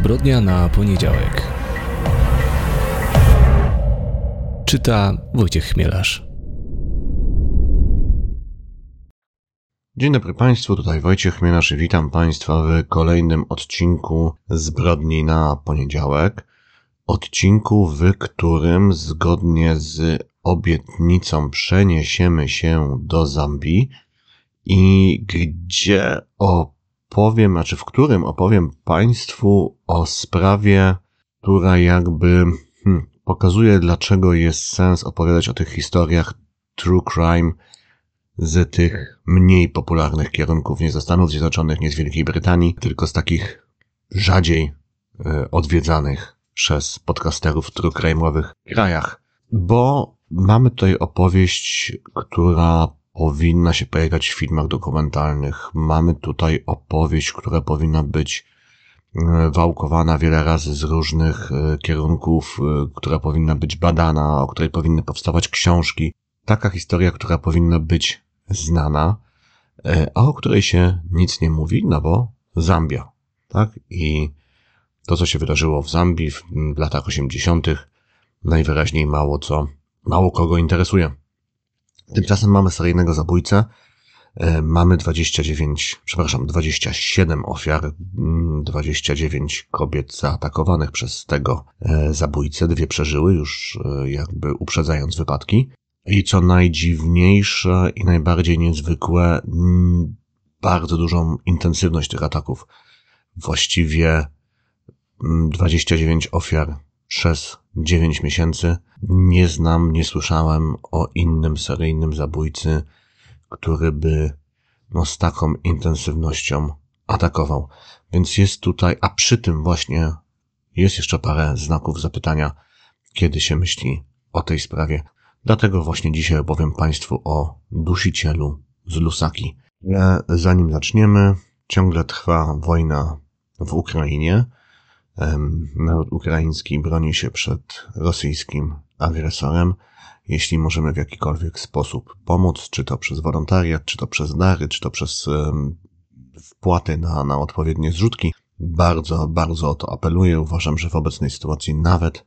Zbrodnia na poniedziałek. Czyta Wojciech Chmielarz. Dzień dobry Państwu, tutaj Wojciech Chmielarz i witam Państwa w kolejnym odcinku Zbrodni na poniedziałek. Odcinku, w którym zgodnie z obietnicą przeniesiemy się do Zambii i gdzie opowiem, znaczy w którym opowiem Państwu o sprawie, która jakby hmm, pokazuje, dlaczego jest sens opowiadać o tych historiach true crime z tych mniej popularnych kierunków, nie ze Stanów Zjednoczonych, nie z Wielkiej Brytanii, tylko z takich rzadziej e, odwiedzanych przez podcasterów true crime'owych krajach. Bo mamy tutaj opowieść, która powinna się pojawiać w filmach dokumentalnych. Mamy tutaj opowieść, która powinna być e, wałkowana wiele razy z różnych e, kierunków, e, która powinna być badana, o której powinny powstawać książki. Taka historia, która powinna być znana, a o której się nic nie mówi, no bo Zambia, tak? I to, co się wydarzyło w Zambii w, latach 80., najwyraźniej mało co, mało kogo interesuje. Tymczasem mamy seryjnego zabójcę. E, mamy 29, przepraszam, 27 ofiar, 29 mm, kobiet zaatakowanych przez tego e, zabójcę. Dwie przeżyły już e, jakby uprzedzając wypadki. I co najdziwniejsze i najbardziej niezwykłe, mm, bardzo dużą intensywność tych ataków. Właściwie 29 mm, ofiar przez 9 miesięcy. Nie znam, nie słyszałem o innym seryjnym zabójcy, który by no, z taką intensywnością atakował. Więc jest tutaj, a przy tym właśnie jest jeszcze parę znaków zapytania, kiedy się myśli o tej sprawie. Dlatego właśnie dzisiaj opowiem Państwu o dusicielu z Lusaki. Ale zanim zaczniemy, ciągle trwa wojna w Ukrainie. Naród ukraiński broni się przed rosyjskim agresorem. Jeśli możemy w jakikolwiek sposób pomóc, czy to przez wolontariat, czy to przez dary, czy to przez wpłaty na, na odpowiednie zrzutki, bardzo, bardzo o to apeluję. Uważam, że w obecnej sytuacji nawet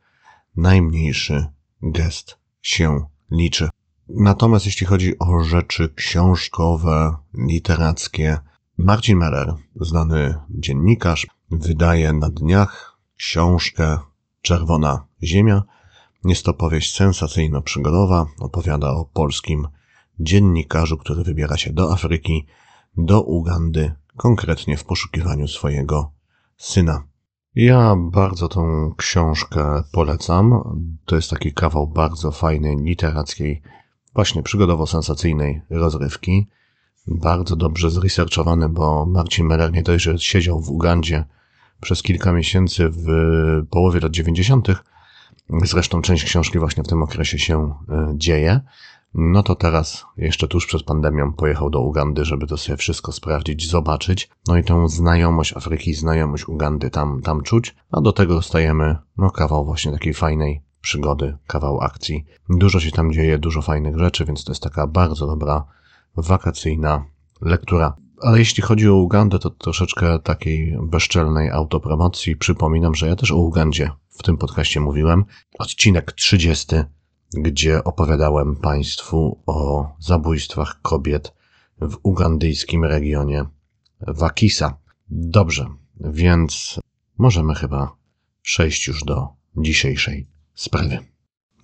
najmniejszy gest się liczy. Natomiast jeśli chodzi o rzeczy książkowe, literackie, Marcin Meller, znany dziennikarz, wydaje na dniach książkę Czerwona Ziemia. Jest to powieść sensacyjno-przygodowa. Opowiada o polskim dziennikarzu, który wybiera się do Afryki, do Ugandy, konkretnie w poszukiwaniu swojego syna. Ja bardzo tą książkę polecam. To jest taki kawał bardzo fajnej, literackiej, właśnie przygodowo-sensacyjnej rozrywki bardzo dobrze zresearchowany, bo Marcin Meller nie dość, że siedział w Ugandzie przez kilka miesięcy w połowie lat 90., zresztą część książki właśnie w tym okresie się e, dzieje, no to teraz, jeszcze tuż przed pandemią, pojechał do Ugandy, żeby to sobie wszystko sprawdzić, zobaczyć. No i tą znajomość Afryki, znajomość Ugandy tam, tam czuć. A do tego dostajemy, no, kawał właśnie takiej fajnej przygody, kawał akcji. Dużo się tam dzieje, dużo fajnych rzeczy, więc to jest taka bardzo dobra wakacyjna lektura. Ale jeśli chodzi o Ugandę, to troszeczkę takiej bezczelnej autopromocji. Przypominam, że ja też o Ugandzie w tym podcaście mówiłem. Odcinek 30, gdzie opowiadałem Państwu o zabójstwach kobiet w ugandyjskim regionie Wakisa. Dobrze, więc możemy chyba przejść już do dzisiejszej sprawy.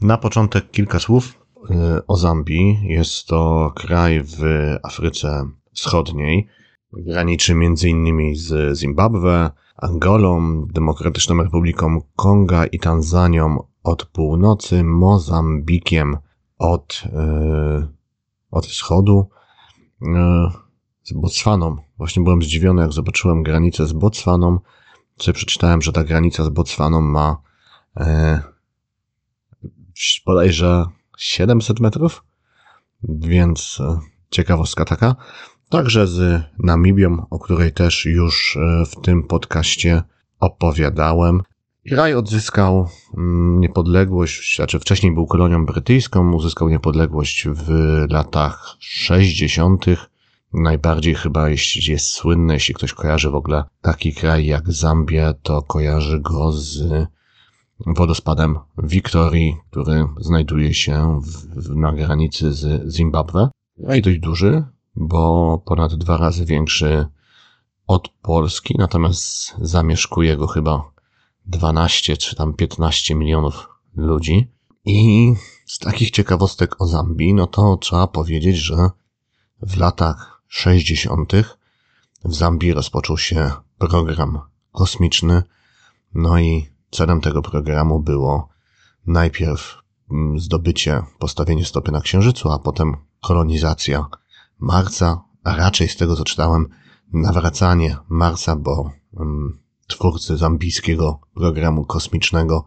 Na początek kilka słów Y, o Zambii. Jest to kraj w Afryce Wschodniej. Graniczy m.in. z Zimbabwe, Angolą, Demokratyczną Republiką Konga i Tanzanią od północy, Mozambikiem od, yy, od wschodu, yy, z Botswaną. Właśnie byłem zdziwiony, jak zobaczyłem granicę z Botswaną. Co przeczytałem, że ta granica z Botswaną ma yy, bodajże 700 metrów, więc ciekawostka taka. Także z Namibią, o której też już e, w tym podcaście opowiadałem. Kraj odzyskał mm, niepodległość, znaczy wcześniej był kolonią brytyjską, uzyskał niepodległość w latach 60. Najbardziej chyba, jeśli jest słynny, jeśli ktoś kojarzy w ogóle taki kraj jak Zambia, to kojarzy go z wodospadem Wiktorii, który znajduje się w, na granicy z Zimbabwe. No i dość duży, bo ponad dwa razy większy od Polski, natomiast zamieszkuje go chyba 12 czy tam 15 milionów ludzi. I z takich ciekawostek o Zambii, no to trzeba powiedzieć, że w latach 60. w Zambii rozpoczął się program kosmiczny, no i celem tego programu było najpierw mm, zdobycie, postawienie stopy na Księżycu, a potem kolonizacja Marsa, a raczej z tego co czytałem, nawracanie Marsa, bo um, twórcy zambijskiego programu kosmicznego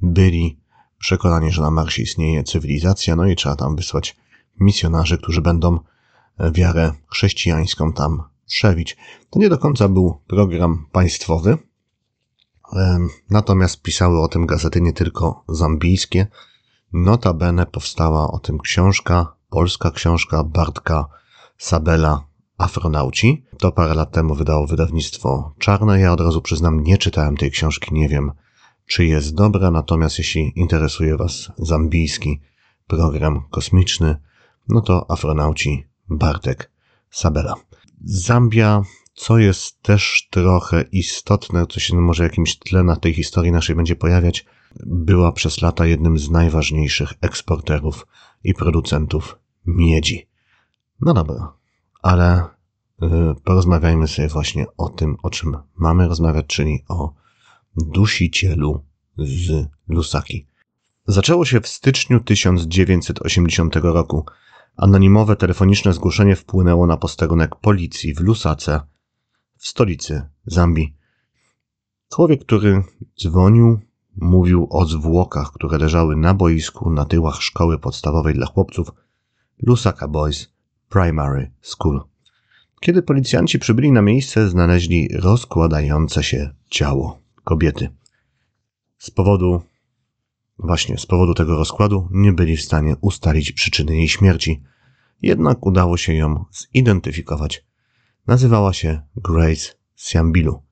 byli przekonani, że na Marsie istnieje cywilizacja, no i trzeba tam wysłać misjonarzy, którzy będą e, wiarę chrześcijańską tam przewić. To nie do końca był program państwowy, natomiast pisały o tym gazety nie tylko zambijskie. Notabene powstała o tym książka, polska książka Bartka Sabela Afronauci. To parę lat temu wydało wydawnictwo Czarne. Ja od razu przyznam, nie czytałem tej książki, nie wiem, czy jest dobra, natomiast jeśli interesuje Was zambijski program kosmiczny, no to Afronauci Bartek Sabela. Zambia, co jest też trochę istotne, co się może jakimś tle na tej historii naszej będzie pojawiać, była przez lata jednym z najważniejszych eksporterów i producentów miedzi. No dobra, ale y, porozmawiajmy sobie właśnie o tym, o czym mamy rozmawiać, czyli o dusicielu z Lusaki. Zaczęło się w styczniu 1980 roku. Anonimowe telefoniczne zgłoszenie wpłynęło na posterunek policji w Lusace, w stolicy Zambii. Człowiek, który dzwonił, mówił o zwłokach, które leżały na boisku na tyłach szkoły podstawowej dla chłopców Lusaka Boys Primary School. Kiedy policjanci przybyli na miejsce, znaleźli rozkładające się ciało kobiety. Z powodu, właśnie z powodu tego rozkładu, nie byli w stanie ustalić przyczyny jej śmierci. Jednak udało się ją zidentyfikować. Nazywała się Grace Siambilu.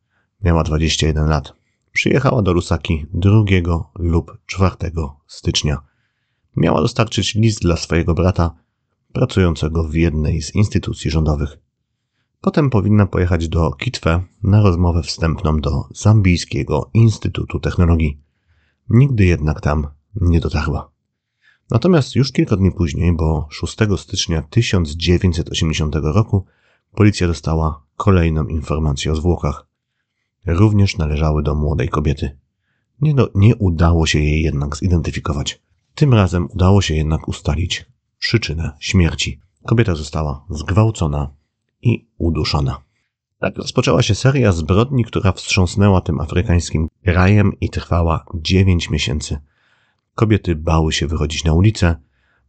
Miała 21 lat. Przyjechała do Lusaki 2 lub 4 stycznia. Miała dostarczyć list dla swojego brata, pracującego w jednej z instytucji rządowych. Potem powinna pojechać do Kitwe na rozmowę wstępną do Zambijskiego Instytutu Technologii. Nigdy jednak tam nie dotarła. Natomiast już kilka dni później, bo 6 stycznia 1980 roku, policja dostała kolejną informację o zwłokach. Również należały do młodej kobiety. Nie, do, nie udało się jej jednak zidentyfikować. Tym razem udało się jednak ustalić przyczynę śmierci. Kobieta została zgwałcona i uduszona. Tak rozpoczęła się seria zbrodni, która wstrząsnęła tym afrykańskim krajem i trwała dziewięć miesięcy. Kobiety bały się wychodzić na ulicę,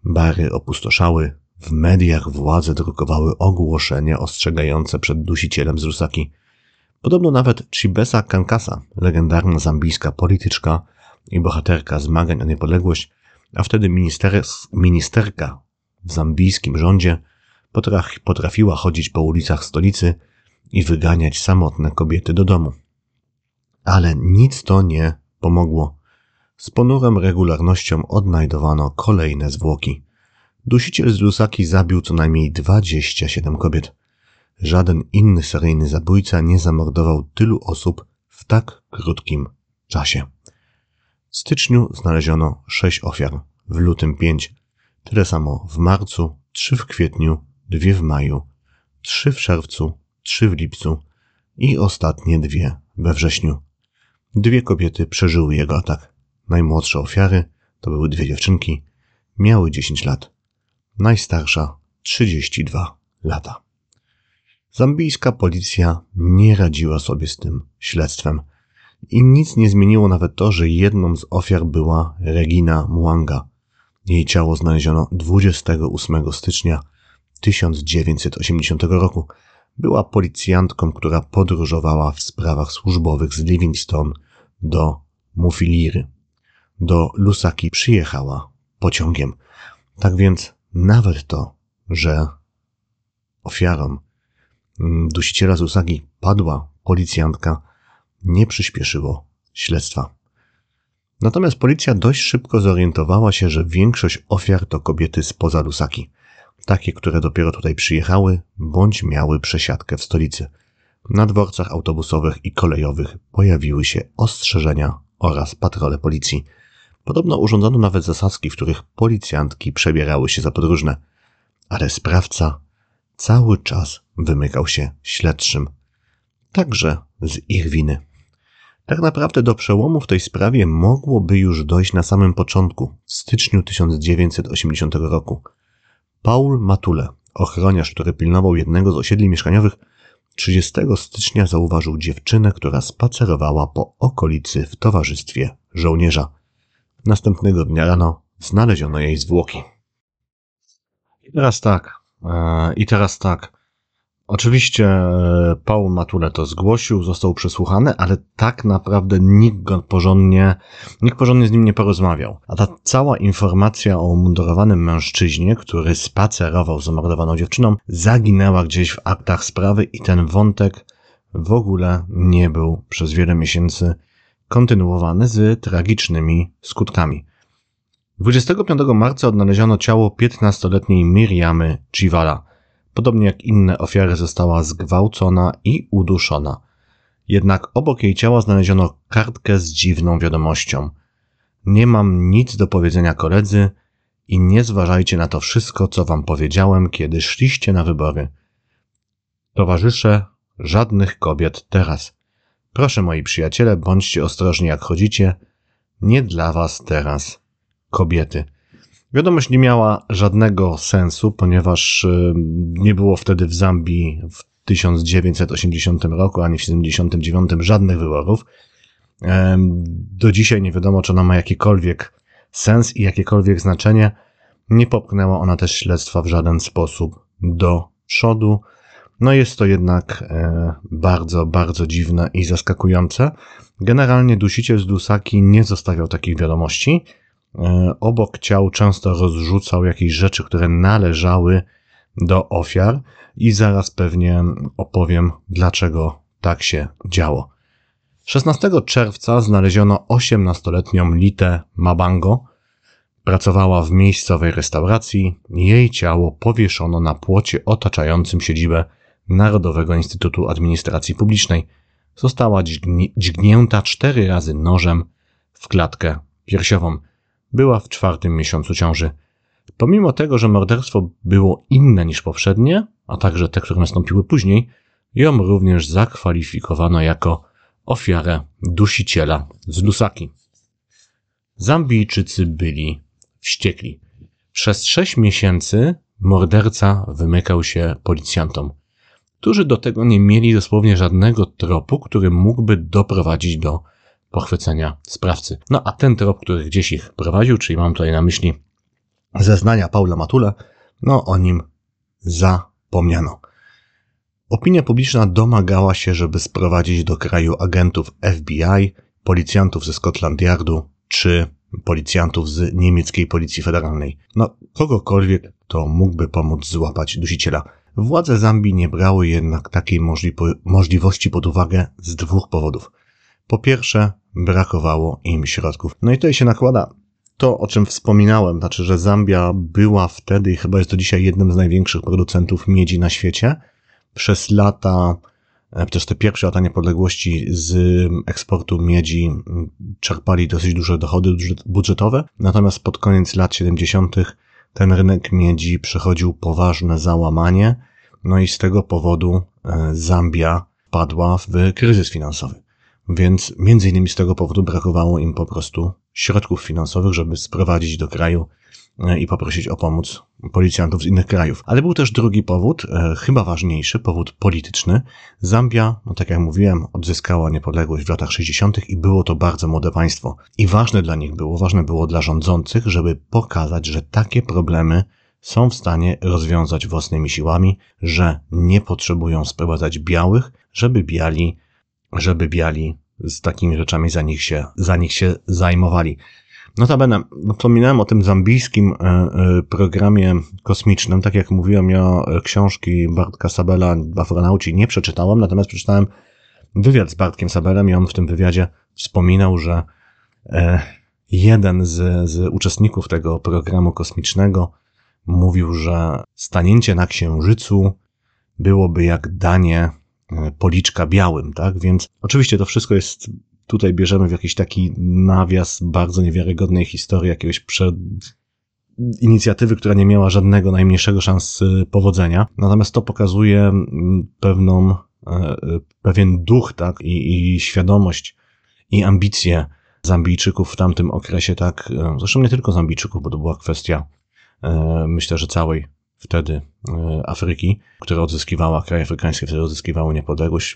bary opustoszały, w mediach władze drukowały ogłoszenia ostrzegające przed dusicielem z Rusaki. Podobno nawet Chibesa Kankasa, legendarna zambijska polityczka i bohaterka zmagań o niepodległość, a wtedy ministerka w zambijskim rządzie, potrafiła chodzić po ulicach stolicy i wyganiać samotne kobiety do domu. Ale nic to nie pomogło. Z ponurą regularnością odnajdowano kolejne zwłoki. Dusiciel z Lusaki zabił co najmniej 27 kobiet. Żaden inny seryjny zabójca nie zamordował tylu osób w tak krótkim czasie. W styczniu znaleziono 6 ofiar, w lutym 5, tyle samo w marcu, 3 w kwietniu, 2 w maju, 3 w czerwcu, trzy w lipcu i ostatnie dwie we wrześniu. Dwie kobiety przeżyły jego atak. Najmłodsze ofiary, to były dwie dziewczynki, miały 10 lat. Najstarsza 32 lata. Zambijska policja nie radziła sobie z tym śledztwem. I nic nie zmieniło nawet to, że jedną z ofiar była Regina Mwanga. Jej ciało znaleziono 28 stycznia 1980 roku, była policjantką, która podróżowała w sprawach służbowych z Livingstone do Mufiliry. Do Lusaki przyjechała pociągiem. Tak więc nawet to, że ofiarą mm, dusiciela z Usagi padła policjantka, nie przyspieszyło śledztwa. Natomiast policja dość szybko zorientowała się, że większość ofiar to kobiety spoza Lusaki. Takie, które dopiero tutaj przyjechały, bądź miały przesiadkę w stolicy. Na dworcach autobusowych i kolejowych pojawiły się ostrzeżenia oraz patrole policji. Podobno urządzono nawet zasadzki, w których policjantki przebierały się za podróżne. Ale sprawca cały czas wymykał się śledczym. Także z ich winy. Tak naprawdę do przełomu w tej sprawie mogłoby już dojść na samym początku, w styczniu 1980 roku. Paul Matule, ochroniarz, który pilnował jednego z osiedli mieszkaniowych, 30 stycznia zauważył dziewczynę, która spacerowała po okolicy w towarzystwie żołnierza. Następnego dnia rano znaleziono jej zwłoki. I teraz tak, e, i teraz tak. Oczywiście e, Paul Matule to zgłosił, został przesłuchany, ale tak naprawdę nikt go porządnie, nikt porządnie z nim nie porozmawiał. A ta cała informacja o umundurowanym mężczyźnie, który spacerował z zamordowaną dziewczyną, zaginęła gdzieś w aktach sprawy i ten wątek w ogóle nie był przez wiele miesięcy kontynuowany z tragicznymi skutkami. 25 marca odnaleziono ciało 15-letniej Miriamy Chivala. Podobnie jak inne ofiary została zgwałcona i uduszona. Jednak obok jej ciała znaleziono kartkę z dziwną wiadomością. Nie mam nic do powiedzenia koledzy i nie zważajcie na to wszystko, co wam powiedziałem, kiedy szliście na wybory. Towarzysze, żadnych kobiet teraz. Proszę moi przyjaciele, bądźcie ostrożni jak chodzicie. Nie dla was teraz kobiety. Wiadomość nie miała żadnego sensu, ponieważ y, nie było wtedy w Zambii w 1980 roku ani w 1979 żadnych wyborów. Do dzisiaj nie wiadomo, czy ona ma jakikolwiek sens i jakiekolwiek znaczenie. Nie popchnęła ona też śledztwa w żaden sposób do przodu. No jest to jednak e, bardzo, bardzo dziwne i zaskakujące. Generalnie dusiciel z Dusaki nie zostawiał takich wiadomości. E, obok ciał często rozrzucał jakieś rzeczy, które należały do ofiar i zaraz pewnie opowiem, dlaczego tak się działo. 16 czerwca znaleziono 18-letnią Litę Mabango. Pracowała w miejscowej restauracji. Jej ciało powieszono na płocie otaczającym siedzibę Narodowego Instytutu Administracji Publicznej. Została dźgnięta cztery razy nożem w klatkę piersiową. Była w czwartym miesiącu ciąży. Pomimo tego, że morderstwo było inne niż poprzednie, a także te, które nastąpiły później, ją również zakwalifikowano jako ofiarę dusiciela z Lusaki. Zambijczycy byli wściekli. Przez sześć miesięcy morderca wymykał się policjantom którzy do tego nie mieli dosłownie żadnego tropu, który mógłby doprowadzić do pochwycenia sprawcy. No a ten trop, który gdzieś ich prowadził, czyli mam tutaj na myśli zeznania Paula Matula, no o nim zapomniano. Opinia publiczna domagała się, żeby sprowadzić do kraju agentów FBI, policjantów ze Scotland Yardu czy policjantów z niemieckiej policji federalnej. No, kogokolwiek, kto mógłby pomóc złapać dusiciela. Władze Zambii nie brały jednak takiej możli możliwości pod uwagę z dwóch powodów. Po pierwsze, brakowało im środków. No i tutaj się nakłada to, o czym wspominałem, znaczy, że Zambia była wtedy i chyba jest do dzisiaj jednym z największych producentów miedzi na świecie. Przez lata, też te pierwsze lata niepodległości z eksportu miedzi czerpali dosyć duże dochody budżetowe, natomiast pod koniec lat 70 ten rynek miedzi przechodził poważne załamanie, no i z tego powodu e, Zambia padła w kryzys finansowy. Więc między innymi z tego powodu brakowało im po prostu środków finansowych, żeby sprowadzić do kraju e, i poprosić o pomoc policjantów z innych krajów. Ale był też drugi powód, e, chyba ważniejszy, powód polityczny. Zambia, no tak jak mówiłem, odzyskała niepodległość w latach 60. i było to bardzo młode państwo. I ważne dla nich było, ważne było dla rządzących, żeby pokazać, że takie problemy są w stanie rozwiązać własnymi siłami, że nie potrzebują sprowadzać białych, żeby biali, żeby biali z takimi rzeczami za nich się, za nich się zajmowali. Notabene, wspominałem o tym zambijskim e, e, programie kosmicznym. Tak jak mówiłem, ja książki Bartka Sabela, Afronauci nie przeczytałem, natomiast przeczytałem wywiad z Bartkiem Sabelem i on w tym wywiadzie wspominał, że jeden z, z uczestników tego programu kosmicznego mówił, że stanięcie na Księżycu byłoby jak danie e, policzka białym, tak? Więc oczywiście to wszystko jest, tutaj bierzemy w jakiś taki nawias bardzo niewiarygodnej historii jakiegoś przed inicjatywy, która nie miała żadnego najmniejszego szans e, powodzenia. Natomiast to pokazuje pewną, e, pewien duch, tak? I, i świadomość i ambicje Zambijczyków w tamtym okresie, tak? Zresztą nie tylko Zambijczyków, bo to była kwestia, myślę, że całej wtedy e, Afryki, które odzyskiwała, kraje afrykańskie wtedy odzyskiwały niepodległość,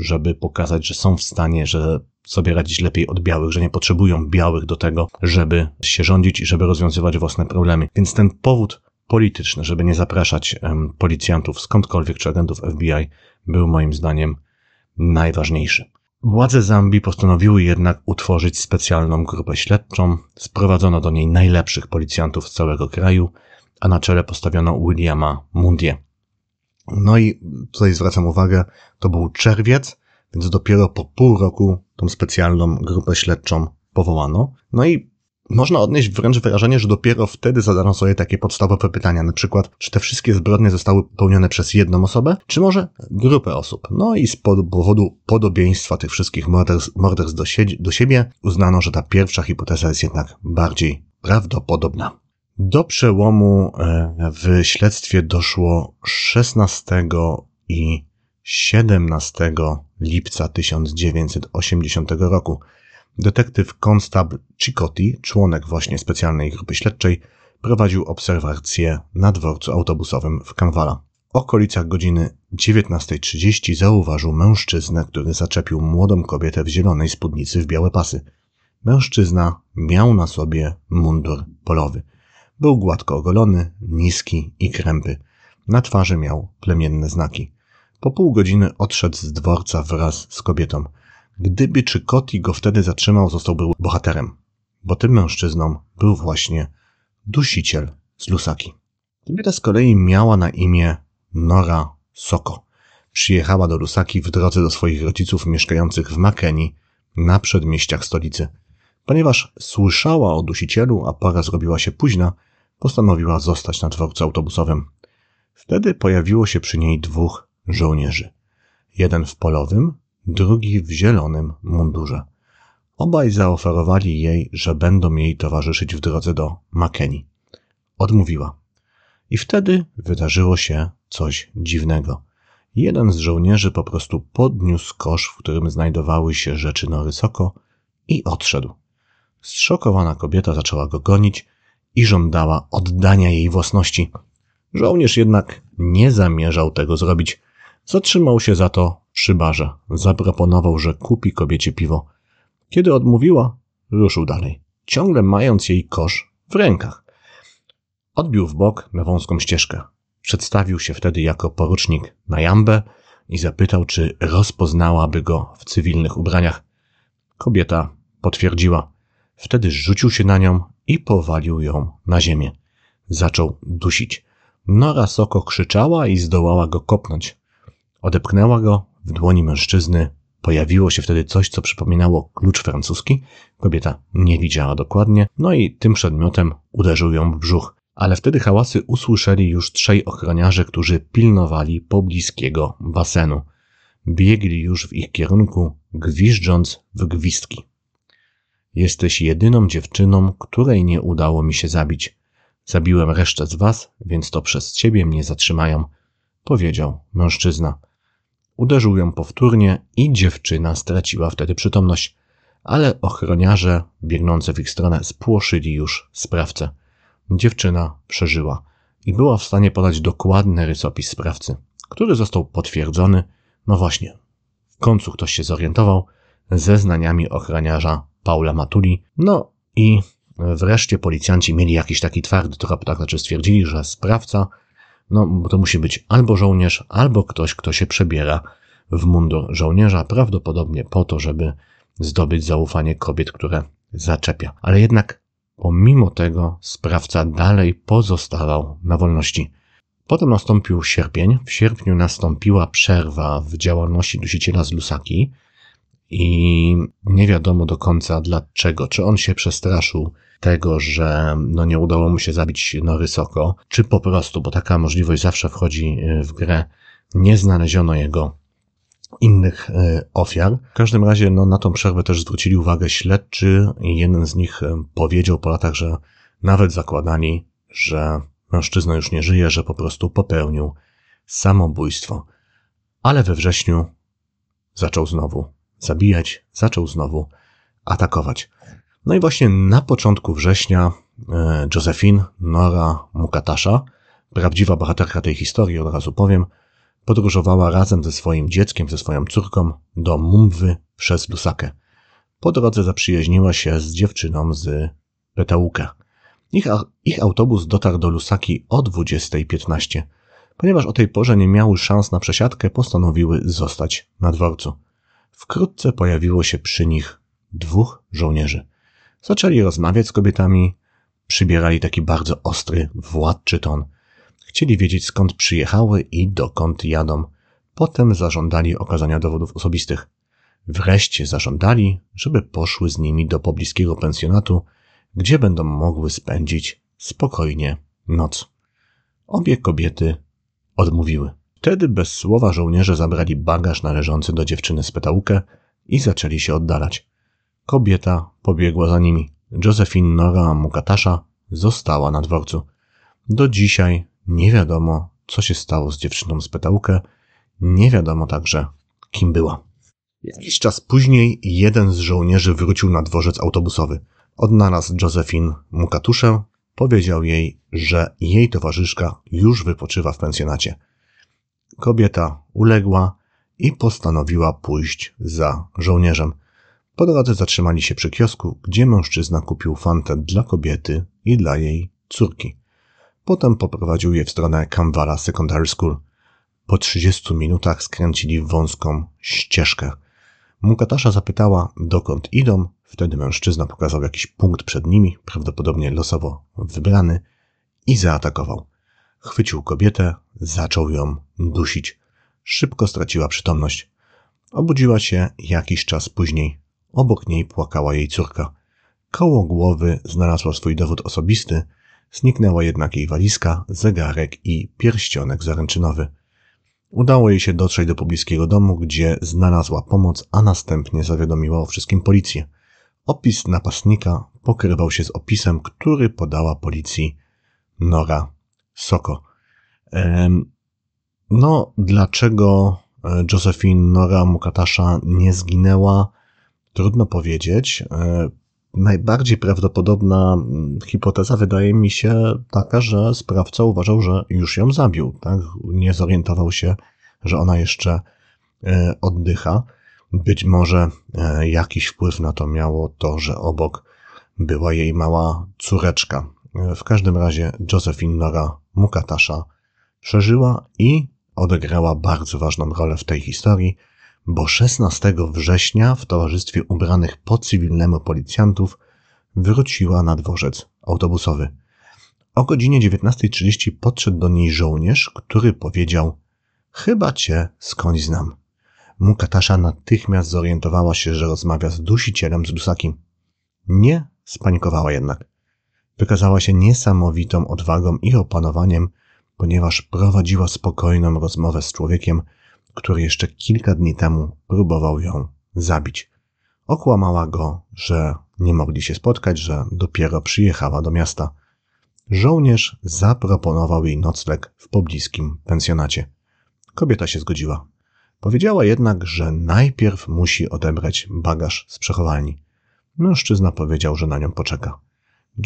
żeby pokazać, że są w stanie, że sobie radzić lepiej od białych, że nie potrzebują białych do tego, żeby się rządzić i żeby rozwiązywać własne problemy. Więc ten powód polityczny, żeby nie zapraszać policjantów skądkolwiek czy agentów FBI, był moim zdaniem najważniejszy. Władze Zambii postanowiły jednak utworzyć specjalną grupę śledczą. Sprowadzono do niej najlepszych policjantów z całego kraju, a na czele postawiono Williama Mundie. No i tutaj zwracam uwagę, to był czerwiec, więc dopiero po pół roku tą specjalną grupę śledczą powołano. No i można odnieść wręcz wrażenie, że dopiero wtedy zadano sobie takie podstawowe pytania, na przykład, czy te wszystkie zbrodnie zostały popełnione przez jedną osobę, czy może grupę osób. No i z powodu podobieństwa tych wszystkich morderstw, morderstw do, do siebie uznano, że ta pierwsza hipoteza jest jednak bardziej prawdopodobna. Do przełomu e, w śledztwie doszło 16 i 17 lipca 1980 roku. Detektyw Konstab Cicotti, członek właśnie specjalnej grupy śledczej, prowadził obserwację na dworcu autobusowym w Kanwala. W okolicach godziny 19.30 zauważył mężczyznę, który zaczepił młodą kobietę w zielonej spódnicy w białe pasy. Mężczyzna miał na sobie mundur polowy. Był gładko ogolony, niski i krępy. Na twarzy miał plemienne znaki. Po pół godziny odszedł z dworca wraz z kobietą. Gdyby czy Koti go wtedy zatrzymał, zostałby bohaterem, bo tym mężczyzną był właśnie dusiciel z Lusaki. Kobieta z kolei miała na imię Nora Soko. Przyjechała do Lusaki w drodze do swoich rodziców mieszkających w Makeni na przedmieściach stolicy. Ponieważ słyszała o dusicielu, a pora zrobiła się późna, postanowiła zostać na dworcu autobusowym. Wtedy pojawiło się przy niej dwóch żołnierzy. Jeden w polowym, drugi w zielonym mundurze. Obaj zaoferowali jej, że będą jej towarzyszyć w drodze do Makeni. Odmówiła. I wtedy wydarzyło się coś dziwnego. Jeden z żołnierzy po prostu podniósł kosz, w którym znajdowały się rzeczy Nory Soko i odszedł. Zszokowana kobieta zaczęła go gonić i żądała oddania jej własności. Żołnierz jednak nie zamierzał tego zrobić. Zatrzymał się za to przy barze. Zaproponował, że kupi kobiecie piwo. Kiedy odmówiła, ruszył dalej, ciągle mając jej kosz w rękach. Odbił w bok na wąską ścieżkę. Przedstawił się wtedy jako porucznik na jambę i zapytał, czy rozpoznałaby go w cywilnych ubraniach. Kobieta potwierdziła. Wtedy rzucił się na nią i powalił ją na ziemię. Zaczął dusić. Nora Soko krzyczała i zdołała go kopnąć. Odepchnęła go w dłoni mężczyzny. Pojawiło się wtedy coś, co przypominało klucz francuski. Kobieta nie widziała dokładnie, no i tym przedmiotem uderzył ją w brzuch. Ale wtedy hałasy usłyszeli już trzej ochroniarze, którzy pilnowali pobliskiego basenu. Biegli już w ich kierunku, gwiżdżąc w gwizdki. Jesteś jedyną dziewczyną, której nie udało mi się zabić. Zabiłem resztę z was, więc to przez ciebie mnie zatrzymają, powiedział mężczyzna. Uderzył ją powtórnie i dziewczyna straciła wtedy przytomność, ale ochroniarze biegnące w ich stronę spłoszyli już sprawcę. Dziewczyna przeżyła i była w stanie podać dokładny rysopis sprawcy, który został potwierdzony, no właśnie, w końcu ktoś się zorientował, zeznaniami ochroniarza Paula Matuli. No i wreszcie policjanci mieli jakiś taki twardy trop, tak znaczy stwierdzili, że sprawca, no to musi być albo żołnierz, albo ktoś, kto się przebiera w mundur żołnierza, prawdopodobnie po to, żeby zdobyć zaufanie kobiet, które zaczepia. Ale jednak pomimo tego sprawca dalej pozostawał na wolności. Potem nastąpił sierpień. W sierpniu nastąpiła przerwa w działalności dusiciela z Lusaki i nie wiadomo do końca dlaczego. Czy on się przestraszył tego, że no nie udało mu się zabić Norysoko, czy po prostu, bo taka możliwość zawsze wchodzi y, w grę, nie znaleziono jego innych y, ofiar. W każdym razie no, na tą przerwę też zwrócili uwagę śledczy i jeden z nich y, powiedział po latach, że nawet zakładali, że mężczyzna już nie żyje, że po prostu popełnił samobójstwo. Ale we wrześniu zaczął znowu zabijać, zaczął znowu atakować. No i właśnie na początku września e, Josephine Nora Mukatasza, prawdziwa bohaterka tej historii, od razu powiem, podróżowała razem ze swoim dzieckiem, ze swoją córką do Mumwy przez Lusakę. Po drodze zaprzyjaźniła się z dziewczyną z Petauka. Ich, ich autobus dotarł do Lusaki o 20.15. Ponieważ o tej porze nie miały szans na przesiadkę, postanowiły zostać na dworcu. Wkrótce pojawiło się przy nich dwóch żołnierzy. Zaczęli rozmawiać z kobietami, przybierali taki bardzo ostry, władczy ton. Chcieli wiedzieć skąd przyjechały i dokąd jadą. Potem zażądali okazania dowodów osobistych. Wreszcie zażądali, żeby poszły z nimi do pobliskiego pensjonatu, gdzie będą mogły spędzić spokojnie noc. Obie kobiety odmówiły. Wtedy bez słowa żołnierze zabrali bagaż należący do dziewczyny z petałkę i zaczęli się oddalać. Kobieta pobiegła za nimi. Josephine Nora Mukatasza została na dworcu. Do dzisiaj nie wiadomo, co się stało z dziewczyną z petałkę. Nie wiadomo także, kim była. Jakiś czas później jeden z żołnierzy wrócił na dworzec autobusowy. Odnalazł Josephine Mukatuszę, powiedział jej, że jej towarzyszka już wypoczywa w pensjonacie. Kobieta uległa i postanowiła pójść za żołnierzem. Po drodze zatrzymali się przy kiosku, gdzie mężczyzna kupił fantę dla kobiety i dla jej córki. Potem poprowadził je w stronę Kamwala Secondary School. Po 30 minutach skręcili w wąską ścieżkę. Mukatasza zapytała, dokąd idą. Wtedy mężczyzna pokazał jakiś punkt przed nimi, prawdopodobnie losowo wybrany, i zaatakował. Chwycił kobietę, zaczął ją dusić. Szybko straciła przytomność. Obudziła się jakiś czas później. Obok niej płakała jej córka. Koło głowy znalazła swój dowód osobisty, zniknęła jednak jej walizka, zegarek i pierścionek zaręczynowy. Udało jej się dotrzeć do pobliskiego domu, gdzie znalazła pomoc, a następnie zawiadomiła o wszystkim policję. Opis napastnika pokrywał się z opisem, który podała policji Nora Soko. No, dlaczego e, Josephine Nora Mukatasza nie zginęła? Trudno powiedzieć. E, najbardziej prawdopodobna mm, hipoteza wydaje mi się taka, że sprawca uważał, że już ją zabił. Tak? Nie zorientował się, że ona jeszcze e, oddycha. Być może jakiś wpływ na to miało to, że obok była jej mała córeczka. W każdym razie Josephine Nora Mukatasza przeżyła i odegrała bardzo ważną rolę w tej historii, bo 16 września w towarzystwie ubranych po cywilnemu policjantów wróciła na dworzec autobusowy. O godzinie 19.30 podszedł do niej żołnierz, który powiedział: Chyba cię skądś znam. Mukatasza natychmiast zorientowała się, że rozmawia z dusicielem z Lusakim. Nie spanikowała jednak. Wykazała się niesamowitą odwagą i opanowaniem, ponieważ prowadziła spokojną rozmowę z człowiekiem, który jeszcze kilka dni temu próbował ją zabić. Okłamała go, że nie mogli się spotkać, że dopiero przyjechała do miasta. Żołnierz zaproponował jej nocleg w pobliskim pensjonacie. Kobieta się zgodziła. Powiedziała jednak, że najpierw musi odebrać bagaż z przechowalni. Mężczyzna powiedział, że na nią poczeka.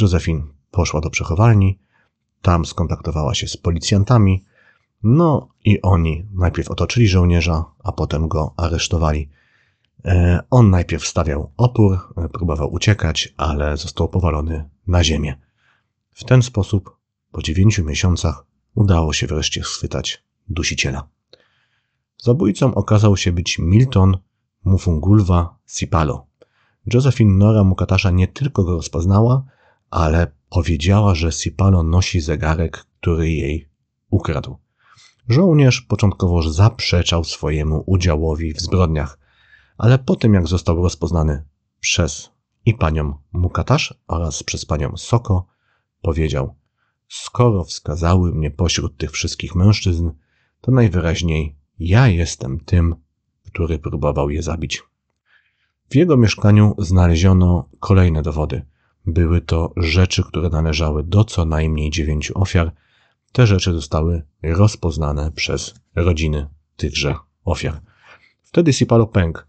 Josephine poszła do przechowalni, tam skontaktowała się z policjantami, no i oni najpierw otoczyli żołnierza, a potem go aresztowali. E, on najpierw stawiał opór, próbował uciekać, ale został powalony na ziemię. W ten sposób po dziewięciu miesiącach udało się wreszcie schwytać dusiciela. Zabójcą okazał się być Milton Mufungulwa Sipalo. Josephine Nora Mukatasza nie tylko go rozpoznała, ale powiedziała, że Sipalo nosi zegarek, który jej ukradł. Żołnierz początkowo zaprzeczał swojemu udziałowi w zbrodniach, ale po tym jak został rozpoznany przez i panią Mukatasz oraz przez panią Soko, powiedział: Skoro wskazały mnie pośród tych wszystkich mężczyzn, to najwyraźniej ja jestem tym, który próbował je zabić. W jego mieszkaniu znaleziono kolejne dowody. Były to rzeczy, które należały do co najmniej dziewięciu ofiar. Te rzeczy zostały rozpoznane przez rodziny tychże ofiar. Wtedy Sipalo Peng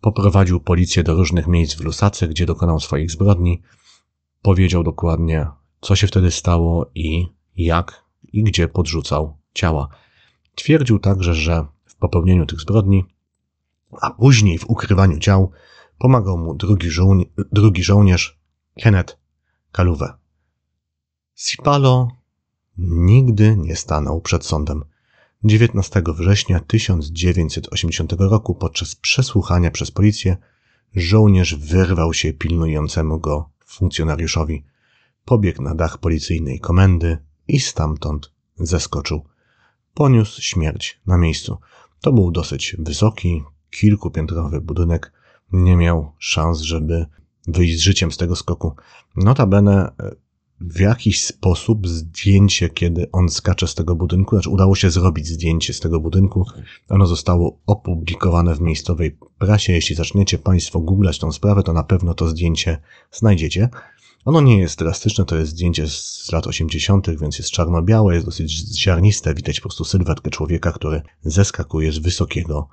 poprowadził policję do różnych miejsc w Lusace, gdzie dokonał swoich zbrodni. Powiedział dokładnie, co się wtedy stało i jak i gdzie podrzucał ciała. Twierdził także, że w popełnieniu tych zbrodni, a później w ukrywaniu ciał, pomagał mu drugi, żołni drugi żołnierz, Kenneth Kaluwe. Sipalo nigdy nie stanął przed sądem. 19 września 1980 roku podczas przesłuchania przez policję żołnierz wyrwał się pilnującemu go funkcjonariuszowi. Pobiegł na dach policyjnej komendy i stamtąd zeskoczył. Poniósł śmierć na miejscu. To był dosyć wysoki, kilkupiętrowy budynek. Nie miał szans, żeby wyjść z życiem z tego skoku. Notabene e, w jakiś sposób zdjęcie, kiedy on skacze z tego budynku, znaczy udało się zrobić zdjęcie z tego budynku. Ono zostało opublikowane w miejscowej prasie. Jeśli zaczniecie Państwo googlać tą sprawę, to na pewno to zdjęcie znajdziecie. Ono nie jest drastyczne, to jest zdjęcie z lat 80., więc jest czarno-białe, jest dosyć ziarniste. Widać po prostu sylwetkę człowieka, który zeskakuje z wysokiego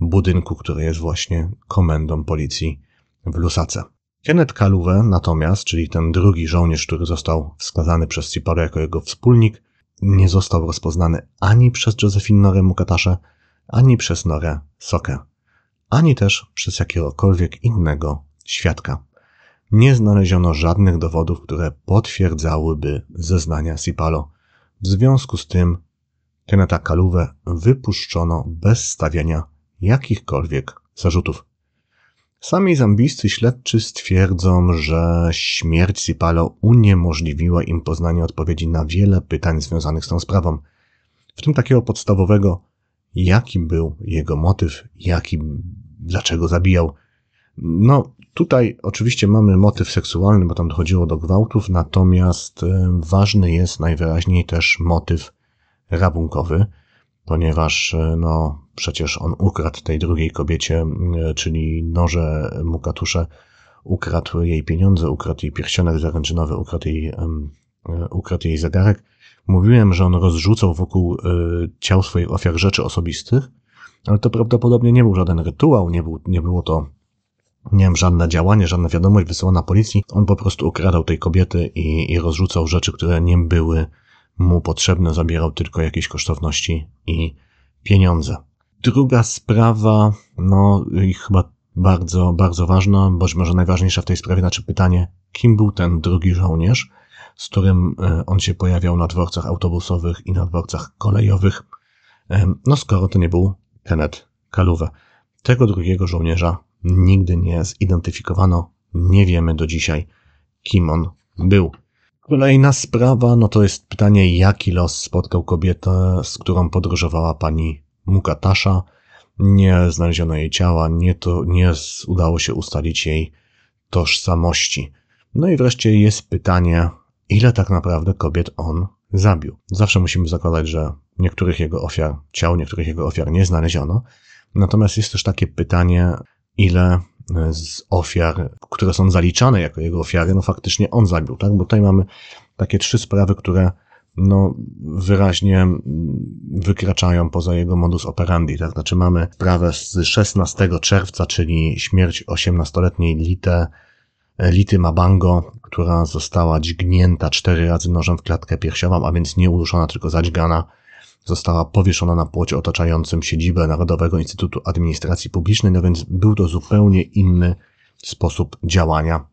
budynku, który jest właśnie komendą policji w Lusace. Kenneth Kaluwe natomiast, czyli ten drugi żołnierz, który został wskazany przez Ciparo jako jego wspólnik, nie został rozpoznany ani przez Josephine Norę Mukatasze, ani przez Norę Sokę, ani też przez jakiegokolwiek innego świadka. Nie znaleziono żadnych dowodów, które potwierdzałyby zeznania Sipalo. W związku z tym Keneta Kaluwe wypuszczono bez stawiania jakichkolwiek zarzutów. Sami zambijscy śledczy stwierdzą, że śmierć Sipalo uniemożliwiła im poznanie odpowiedzi na wiele pytań związanych z tą sprawą. W tym takiego podstawowego, jaki był jego motyw, jaki, dlaczego zabijał. No, tutaj oczywiście mamy motyw seksualny, bo tam dochodziło do gwałtów, natomiast e, ważny jest najwyraźniej też motyw rabunkowy, ponieważ e, no, przecież on ukradł tej drugiej kobiecie, czyli noże Mukatusze, ukradł jej pieniądze, ukradł jej pierścionek zaręczynowy, ukradł jej, e, ukradł jej zegarek. Mówiłem, że on rozrzucał wokół ciał swoich ofiar rzeczy osobistych, ale to prawdopodobnie nie był żaden rytuał, nie, był, nie było to nie wiem, żadne działanie, żadna wiadomość wysyłana policji. On po prostu ukradał tej kobiety i, i rozrzucał rzeczy, które nie były mu potrzebne, zabierał tylko jakieś kosztowności i pieniądze. Druga sprawa, no i chyba bardzo, bardzo ważna, być może najważniejsza w tej sprawie, znaczy pytanie, kim był ten drugi żołnierz, z którym e, on się pojawiał na dworcach autobusowych i na dworcach kolejowych. E, no skoro to nie był Kenneth Kaluwe. Tego drugiego żołnierza nigdy nie zidentyfikowano, nie wiemy do dzisiaj, kim on był. Kolejna sprawa, no to jest pytanie, jaki los spotkał kobietę, z którą podróżowała pani Mukatasza. Nie znaleziono jej ciała, nie, to, nie udało się ustalić jej tożsamości. No i wreszcie jest pytanie, ile tak naprawdę kobiet on zabił. Zawsze musimy zakładać, że niektórych jego ofiar, ciał niektórych jego ofiar nie znaleziono. Natomiast jest też takie pytanie, ile z ofiar, które są zaliczane jako jego ofiary, no faktycznie on zabił, tak? Bo tutaj mamy takie trzy sprawy, które no, wyraźnie wykraczają poza jego modus operandi, tak? Znaczy mamy sprawę z 16 czerwca, czyli śmierć 18-letniej Lite, Lity Mabango, która została dźgnięta cztery razy nożem w klatkę piersiową, a więc nie uduszona, tylko zadźgana została powieszona na płocie otaczającym siedzibę Narodowego Instytutu Administracji Publicznej, no więc był to zupełnie inny sposób działania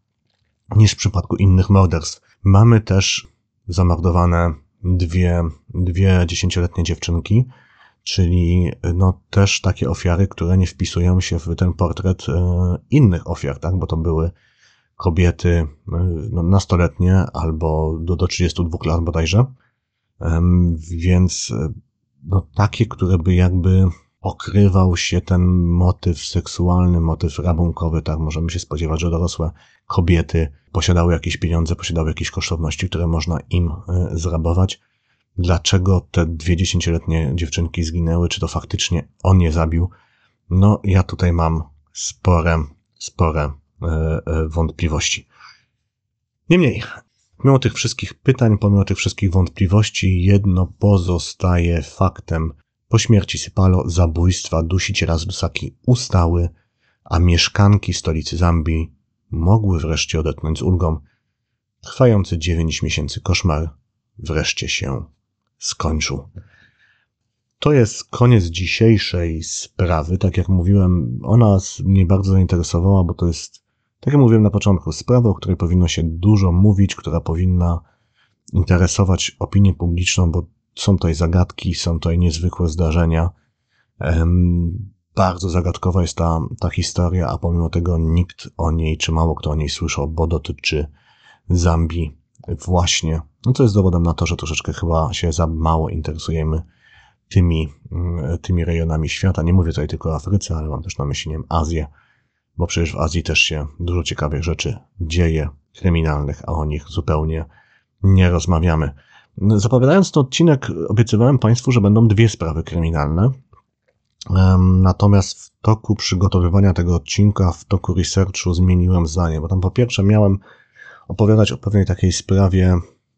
niż w przypadku innych morderstw. Mamy też zamordowane dwie, dwie dziesięcioletnie dziewczynki, czyli no też takie ofiary, które nie wpisują się w ten portret e, innych ofiar, tak, bo to były kobiety no, nastoletnie albo do, do 32 lat bodajże. Więc no, takie, które by jakby okrywał się ten motyw seksualny, motyw rabunkowy, tak? Możemy się spodziewać, że dorosłe kobiety posiadały jakieś pieniądze, posiadały jakieś kosztowności, które można im e, zrabować. Dlaczego te dwie dziesięcioletnie dziewczynki zginęły? Czy to faktycznie on je zabił? No, ja tutaj mam spore, spore e, e, wątpliwości. Niemniej, Mimo tych wszystkich pytań, pomimo tych wszystkich wątpliwości, jedno pozostaje faktem. Po śmierci Sypalo zabójstwa dusiciela z Lusaki ustały, a mieszkanki stolicy Zambii mogły wreszcie odetchnąć z ulgą. Trwający dziewięć miesięcy koszmar wreszcie się skończył. To jest koniec dzisiejszej sprawy. Tak jak mówiłem, ona mnie bardzo zainteresowała, bo to jest tak jak mówiłem na początku, sprawa, o której powinno się dużo mówić, która powinna interesować opinię publiczną, bo są tutaj zagadki, są tutaj niezwykłe zdarzenia. Bardzo zagadkowa jest ta, ta historia, a pomimo tego nikt o niej, czy mało kto o niej słyszał, bo dotyczy Zambii właśnie. No to jest dowodem na to, że troszeczkę chyba się za mało interesujemy tymi, mm, tymi rejonami świata. Nie mówię tutaj tylko o Afryce, ale mam też na myśli, nie wiem, Azję, bo przecież w Azji też się dużo ciekawych rzeczy dzieje, kryminalnych, a o nich zupełnie nie rozmawiamy. Zapowiadając ten odcinek, obiecywałem Państwu, że będą dwie sprawy kryminalne. Natomiast w toku przygotowywania tego odcinka, w toku researchu zmieniłem zdanie, bo tam po pierwsze miałem opowiadać o pewnej takiej sprawie,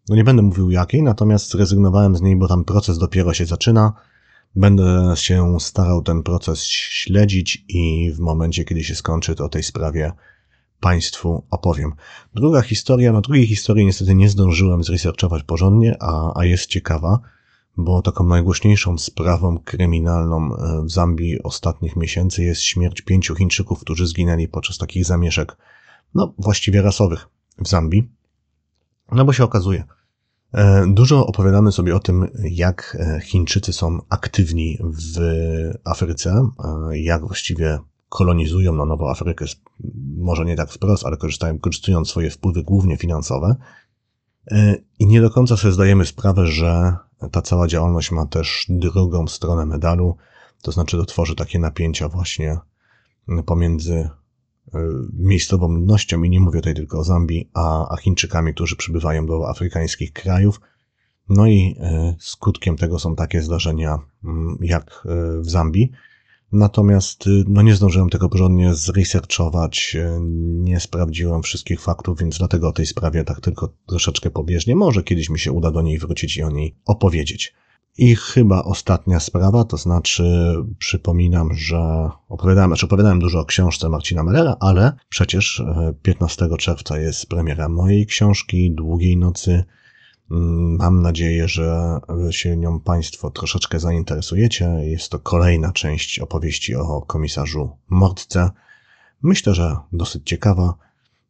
no nie będę mówił jakiej, natomiast zrezygnowałem z niej, bo tam proces dopiero się zaczyna Będę się starał ten proces śledzić i w momencie, kiedy się skończy, to o tej sprawie Państwu opowiem. Druga historia, no drugiej historii niestety nie zdążyłem zresearchować porządnie, a, a jest ciekawa, bo taką najgłośniejszą sprawą kryminalną e, w Zambii ostatnich miesięcy jest śmierć pięciu Chińczyków, którzy zginęli podczas takich zamieszek, no właściwie rasowych w Zambii. No bo się okazuje, dużo opowiadamy sobie o tym, jak e, Chińczycy są aktywni w Afryce, e, jak właściwie kolonizują na nową Afrykę, może nie tak wprost, ale korzystają, korzystując swoje wpływy głównie finansowe. I nie do końca sobie zdajemy sprawę, że ta cała działalność ma też drugą stronę medalu, to znaczy to tworzy takie napięcia właśnie pomiędzy E, miejscową ludnością i nie mówię tutaj tylko o Zambii, a, a Chińczykami, którzy przybywają do afrykańskich krajów. No i e, skutkiem tego są takie zdarzenia mm, jak e, w Zambii. Natomiast no nie zdążyłem tego porządnie zresearchować, nie sprawdziłem wszystkich faktów, więc dlatego o tej sprawie tak tylko troszeczkę pobieżnie. Może kiedyś mi się uda do niej wrócić i o niej opowiedzieć. I chyba ostatnia sprawa, to znaczy przypominam, że opowiadałem, znaczy opowiadałem dużo o książce Marcina Mellera, ale przecież 15 e, czerwca jest premiera mojej książki Długiej Nocy. Mm, mam nadzieję, że się nią Państwo troszeczkę zainteresujecie. Jest to kolejna część opowieści o komisarzu Mordce. Myślę, że dosyć ciekawa,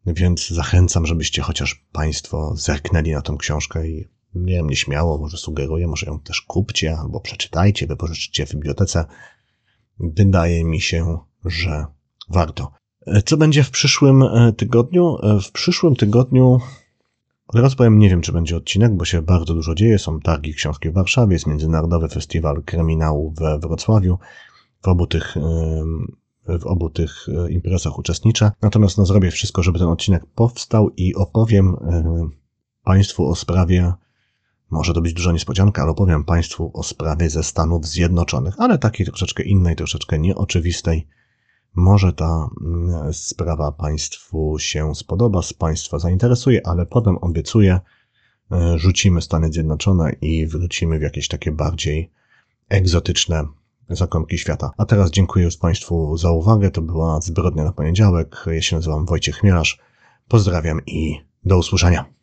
więc zachęcam, żebyście chociaż Państwo zerknęli na tą książkę i nie wiem, nieśmiało, może sugeruję, może ją też kupcie albo przeczytajcie, wypożyczycie w bibliotece. Wydaje mi się, że warto. Co będzie w przyszłym e, tygodniu? E, w przyszłym tygodniu od razu powiem, nie wiem, czy będzie odcinek, bo się bardzo dużo dzieje. Są targi książki w Warszawie, jest Międzynarodowy Festiwal Kryminału we Wrocławiu. W obu tych, w obu tych e, imprezach uczestniczę. Natomiast no, zrobię wszystko, żeby ten odcinek powstał i opowiem Państwu o sprawie może to być duża niespodzianka, ale opowiem Państwu o sprawie ze Stanów Zjednoczonych, ale takiej troszeczkę innej, troszeczkę nieoczywistej. Może ta mm, sprawa Państwu się spodoba, z Państwa zainteresuje, ale potem obiecuję, e, rzucimy Stany Zjednoczone i wrócimy w jakieś takie bardziej egzotyczne zakątki świata. A teraz dziękuję już Państwu za uwagę. To była Zbrodnia na poniedziałek. Ja się nazywam Wojciech Chmielarz. Pozdrawiam i do usłyszenia.